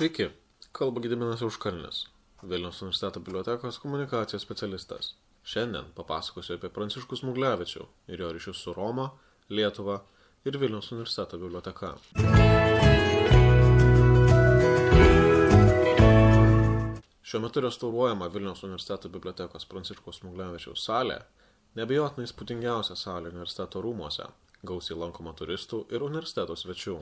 Sveiki, kalba Gediminas Užkalnis, Vilnius universiteto bibliotekos komunikacijos specialistas. Šiandien papasakosiu apie Pranciškus Muglevičių ir jo ryšius su Roma, Lietuva ir Vilnius universiteto biblioteka. Šiuo metu restauruojama Vilniaus universiteto bibliotekos Pranciškus Muglevičiaus salė, nebejotinai įspūdingiausia salė universiteto rūmose, gausiai lankoma turistų ir universiteto svečių.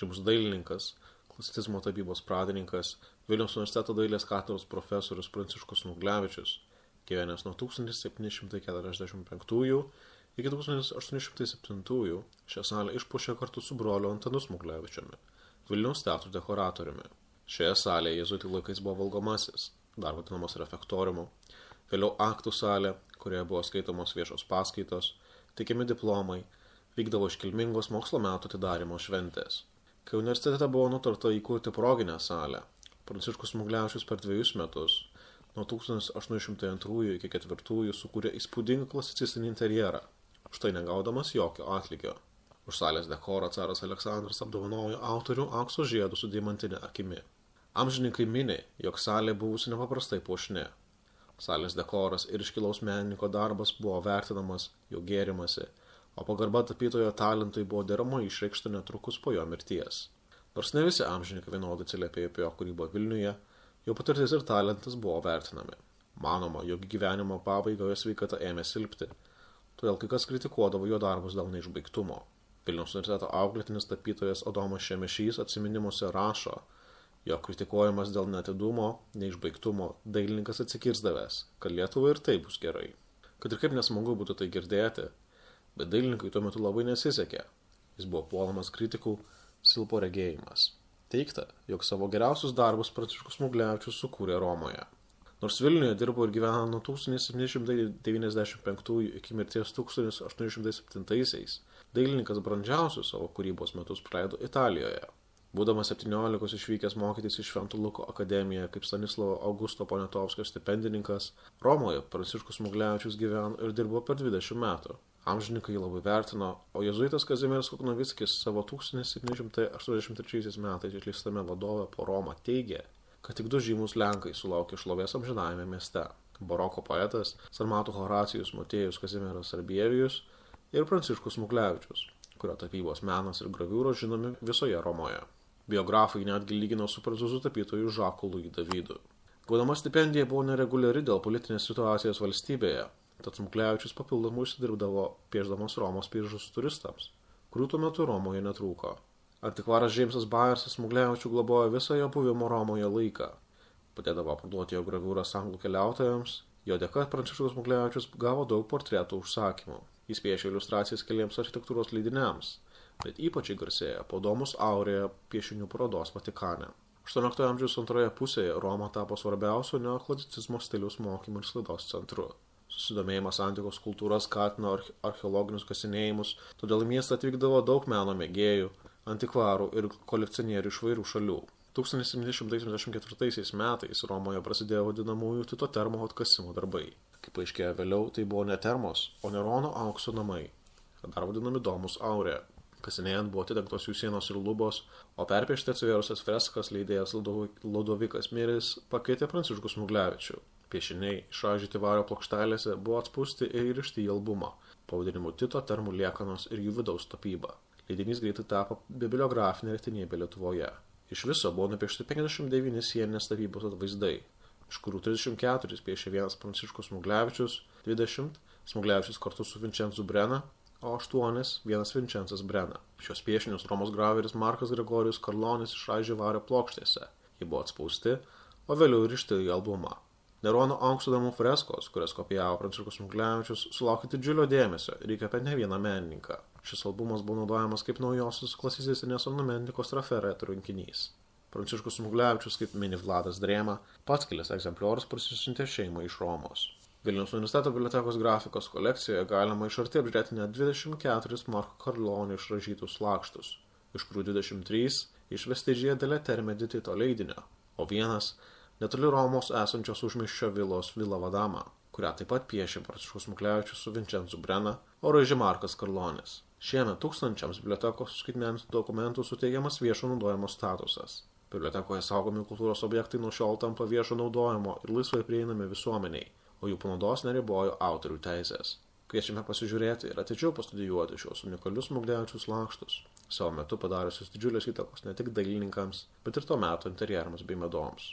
Žymus dailininkas, klasicizmo tapybos pradininkas, Vilniaus universiteto dailės katedros profesorius Pranciškus Muglevičius, gyvenęs nuo 1745 iki 1807 šią salę išpušė kartu su broliu Antanu Smuglevičiumi, Vilniaus teatrų dekoratoriumi. Šioje salėje jėzuitų laikais buvo valgomasis, dar vadinamas refektoriumu, vėliau aktų salė, kurioje buvo skaitomos viešos paskaitos, teikiami diplomai, vykdavo iškilmingos mokslo metų atidarimo šventės. Kai universitete buvo nutarta įkurti proginę salę, Pranciškus Muglevičius per dviejus metus, nuo 1802 iki 4 sukūrė įspūdingą klasicistinį interjerą, už tai negaudamas jokio atlygio. Už salės dekorą caras Aleksandras apdovanojo autorių aukso žiedų su deimantinė akimi. Amžininkai minė, jog salė buvusi nepaprastai puošni. Salės dekoras ir iškilaus menininko darbas buvo vertinamas, jo gėrimasi, o pagarba tapytojo talentui buvo deramai išreikšta netrukus po jo mirties. Nors ne visi amžininkai vienodai atsiliepė apie jo kūrybą Vilniuje, jo patirtis ir talentas buvo vertinami. Manoma, jog gyvenimo pabaigoje sveikata ėmė silpti, todėl kai kas kritikuodavo jo darbus dėl neišbaigtumo. Vilniaus universiteto auklėtinis tapytojas Adomas Šemešys atsiminimuose rašo, jo kritikuojamas dėl netidumo, neišbaigtumo, dailininkas atsikirzdavęs, kad Lietuva ir tai bus gerai. Kad ir kaip nesmagu būtų tai girdėti, bet dailininkui tuo metu labai nesisekė. Jis buvo puolamas kritikų, silpo regėjimas. Teikta, jog savo geriausius darbus Pranciškus Muglevičius sukūrė Romoje. Nors Vilniuje dirbo ir gyveno nuo 1795 iki mirties 1807, dailininkas brandžiausius savo kūrybos metus praleido Italijoje. Būdamas 17 išvykęs mokytis į Šventų Luko akademiją kaip Stanislovo Augusto Ponetovskio stipendininkas, Romoje Pranciškus Muglevičius gyveno ir dirbo per 20 metų. Amžininkai jį labai vertino, o jezuitas Kazimieras Kuknovickis savo 1783 metais išleistame vadove po Romą teigė, kad tik du žymus Lenkai sulaukė šlovės amžinajame mieste - baroko poetas Sarmatų Horacijus Motiejus Kazimieras Arbievijus ir Pranciškus Muglevičius, kurio tapybos menas ir graviūros žinomi visoje Romoje. Biografai netgi lygino su prancūzų tapytoju Žaku Louis Davidu. Gaudama stipendija buvo nereguliari dėl politinės situacijos valstybėje, tad Muglevičius papildomai užsidirbdavo pieždamos Romos piržus turistams, kurių tuo metu Romoje netrūko. Antikvaras Džeimsas Bayersas Muglevičių globojo visą jo buvimo Romoje laiką. Padėdavo parduoti jo graviūras anglų keliautojams, jo dėka Pranciškus Muglevičius gavo daug portretų užsakymų. Jis piešė iliustracijas keliems architektūros leidiniams, bet ypač garsėja po Domus Aurėje piešinių parodos Vatikane. 18 amžiaus antroje pusėje Roma tapo svarbiausiu neoklasicizmo stiliaus mokymo ir sklaidos centru. Susidomėjimas antikos kultūra skatino arche archeologinius kasinėjimus, todėl į miestą atvykdavo daug meno mėgėjų, antikvarų ir kolekcionierių iš vairių šalių. 1774 metais Romoje prasidėjo vadinamųjų Tito termo atkasimo darbai. Kaip paaiškėjo vėliau, tai buvo ne termos, o Nerono aukso namai, dar vadinami Domus Aurė. Kasinėjant buvo atidengtos jų sienos ir lubos, o perpiešti atsivėrusias freskas leidėjas Ludovikas Miris pakeitė Pranciškus Muglevičių. Piešiniai išražyti vario plokštelėse buvo atspūsti ir įrišti į albumą, pavadinimu Tito termų liekanos ir jų vidaus tapyba. Leidinys greitai tapo bibliografinė retinybė Lietuvoje. Iš viso buvo nupiešti 59 sieninės tapybos atvaizdai, iš kurių 34 piešė vienas Pranciškus Muglevičius, 20 Smuglevičius kartu su Vincenzu Brena, o 8 vienas Vincencas Brena. Šios piešinius Romos graveris Markas Gregorijus Karlonis išraižė vario plokštėse. Jie buvo atspausti, o vėliau įrišti į albumą. Nerono aukso damų freskos, kurias kopijavo Pranciškus Muglevičius, sulaukė didžiulio dėmesio ir įkvėpė ne vieną menininką. Šis albumas buvo naudojamas kaip naujosios klasicistinės ornamentikos traferetų rinkinys. Pranciškus Muglevičius, kaip mini Vladas Drėma, pats kilęs egzempliorius prasisiuntė šeimą iš Romos. Vilniaus universiteto bibliotekos grafikos kolekcijoje galima iš arti apžiūrėti net 24 Marko Karlonio išražytus lakštus, iš kurių 23 išvesti žiedelė termedi Tito leidinio, o vienas netoli Romos esančios užmiščio vilos Vila Vadama, kurią taip pat piešė Pranciškus Muklevičius su Vincenzu Brena, o raižė Markas Karlonis. Šiemet tūkstančiams bibliotekos skaitmenintų dokumentų suteikiamas viešo naudojimo statusas. Bibliotekoje saugomi kultūros objektai nuo šiol tampa viešo naudojimo ir laisvai prieinami visuomeniai, o jų panaudos neribojo autorių teisės. Kviečiame pasižiūrėti ir atidžiau pastudijuoti šios unikalius Mugdevičius lakštus, savo metu padariusius didžiulės įtakos ne tik dailininkams, bet ir to meto interjerams bei medoms.